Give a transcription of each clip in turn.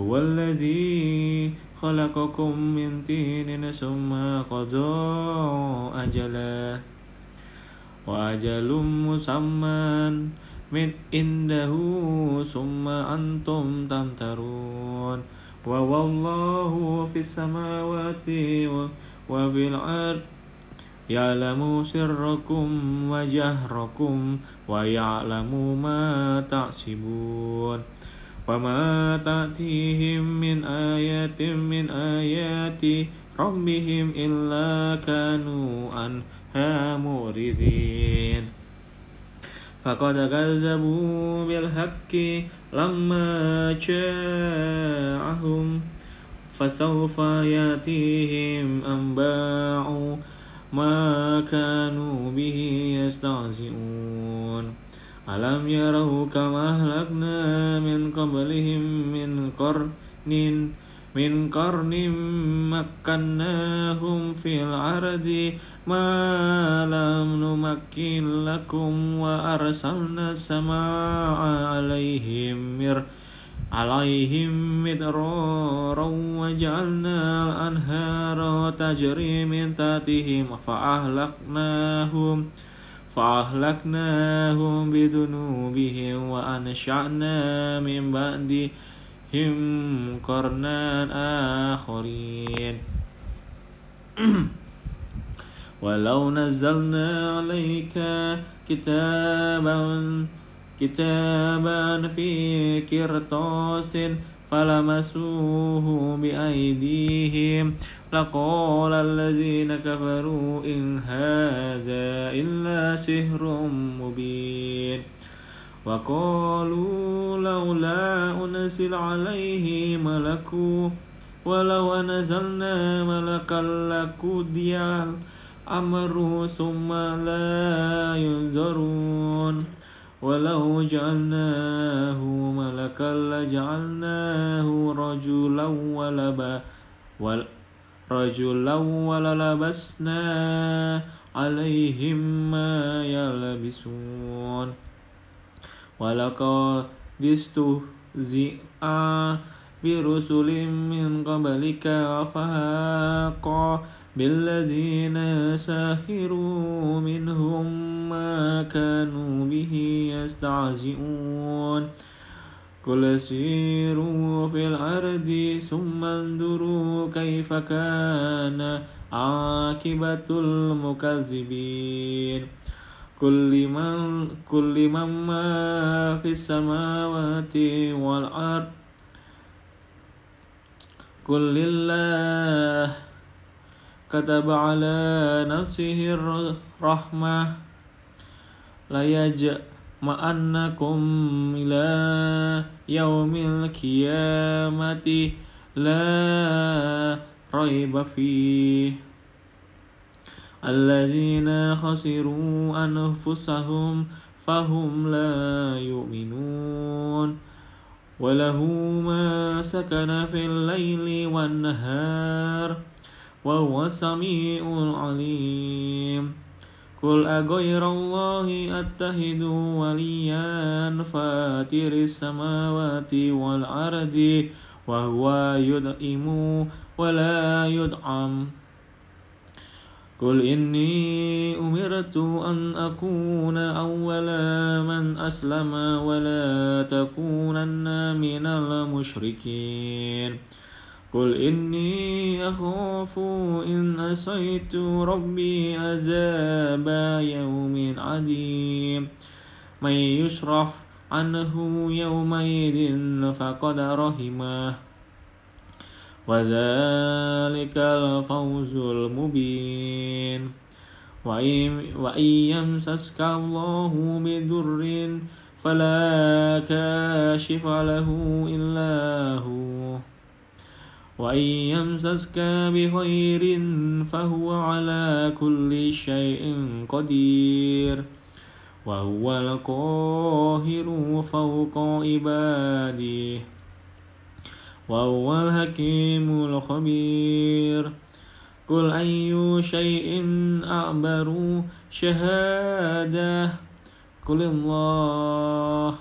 هو الذي خلقكم من طين ثم قضى أجلا. وأجل مسمى من عنده ثم أنتم تمترون. والله في السماوات وفي الأرض. يعلم سركم وجهركم ويعلم ما تحسبون. وما تأتيهم من آية من آيات ربهم إلا كانوا عنها مورثين فقد كذبوا بالحق لما جاءهم فسوف يأتيهم أنباء ما كانوا به يستهزئون. ألم يروا كما أهلكنا من قبلهم من قرن من قرن مكناهم في الأرض. ما لم نمكن لكم وأرسلنا السماء عليهم مر عليهم مدرارا وجعلنا الأنهار تجري من تحتهم فأهلكناهم. فأهلكناهم بذنوبهم وأنشأنا من بعدهم قرنا آخرين. ولو نزلنا عليك كتابا كتابا في قرطاس فلمسوه بأيديهم. لقال الذين كفروا إن هذا إلا سحر مبين. وقالوا لولا أنزل عليه ملك ولو أنزلنا ملكا لقضي الأمر ثم لا ينظرون ولو جعلناه ملكا لجعلناه رجلا ولبا رجلا وللبسنا عليهم ما يلبسون. ولقد استهزئ برسل من قبلك فهاق بالذين ساخروا منهم ما كانوا به يستعزئون قل سيروا في الأرض ثم انظروا كيف كان عاقبة المكذبين. كل من كل من ما في السماوات والأرض. قل لله كتب على نفسه الرحمة لا يجأ أنكم إلى يوم القيامة. لا ريب فيه. الذين خسروا أنفسهم فهم لا يؤمنون. وله ما سكن في الليل والنهار وهو السميع العليم قل أغير الله أتخذ وليا فاتر السماوات والأرض وهو يدعم ولا يدعم قل إني أمرت أن أكون أول من أسلم ولا تكونن من المشركين قل إني أخاف إن أسيت ربي عذاب يوم عظيم من يشرف عنه يومئذ فقد رحمه وذلك الفوز المبين وإن يمسسك الله بضر فلا كاشف له إلا هو وإن يمسسك بخير فهو على كل شيء قدير وهو القاهر فوق عباده وهو الحكيم الخبير قل أي شيء أعبر شهادة قل الله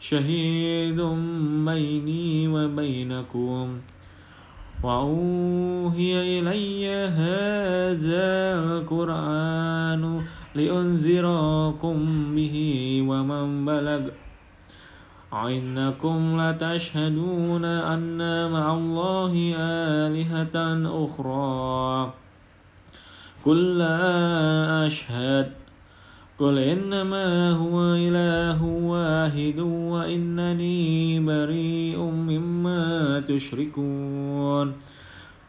شهيد بيني وبينكم وأوهي إلي هذا القرآن لأنذركم به ومن بلغ إنكم لتشهدون أن مع الله آلهة أخرى. قل لا أشهد. قل إنما هو إله واحد وإنني بريء مما تشركون.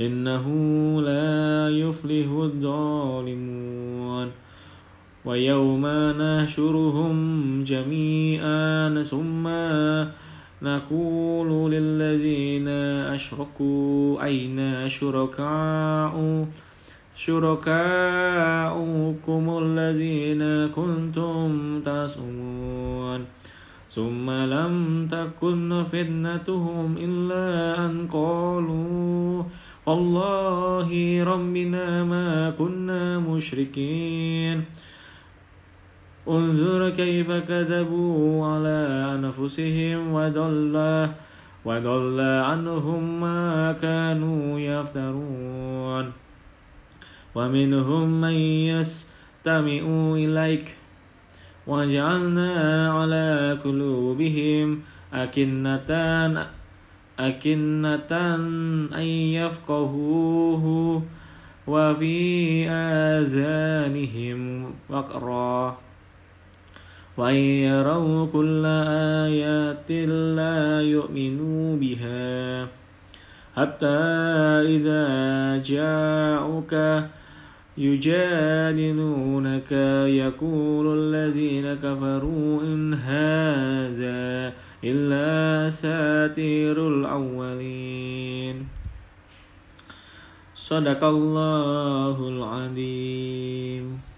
إنه لا يفلح الظالمون ويوم نحشرهم جميعا ثم نقول للذين أشركوا أين شركاء شركاؤكم الذين كنتم تصومون ثم لم تكن فتنتهم إلا أن قالوا والله ربنا ما كنا مشركين. انظر كيف كذبوا على أنفسهم وضل وضل عنهم ما كانوا يفترون. ومنهم من يستمع إليك. وجعلنا على قلوبهم أكنة أكنة أن يفقهوه وفي آذانهم وقرا. وإن يروا كل آيات لا يؤمنوا بها حتى إذا جاءوك يجادلونك. يقول الذين كفروا إن هذا إلا ساتير صدق الله العظيم.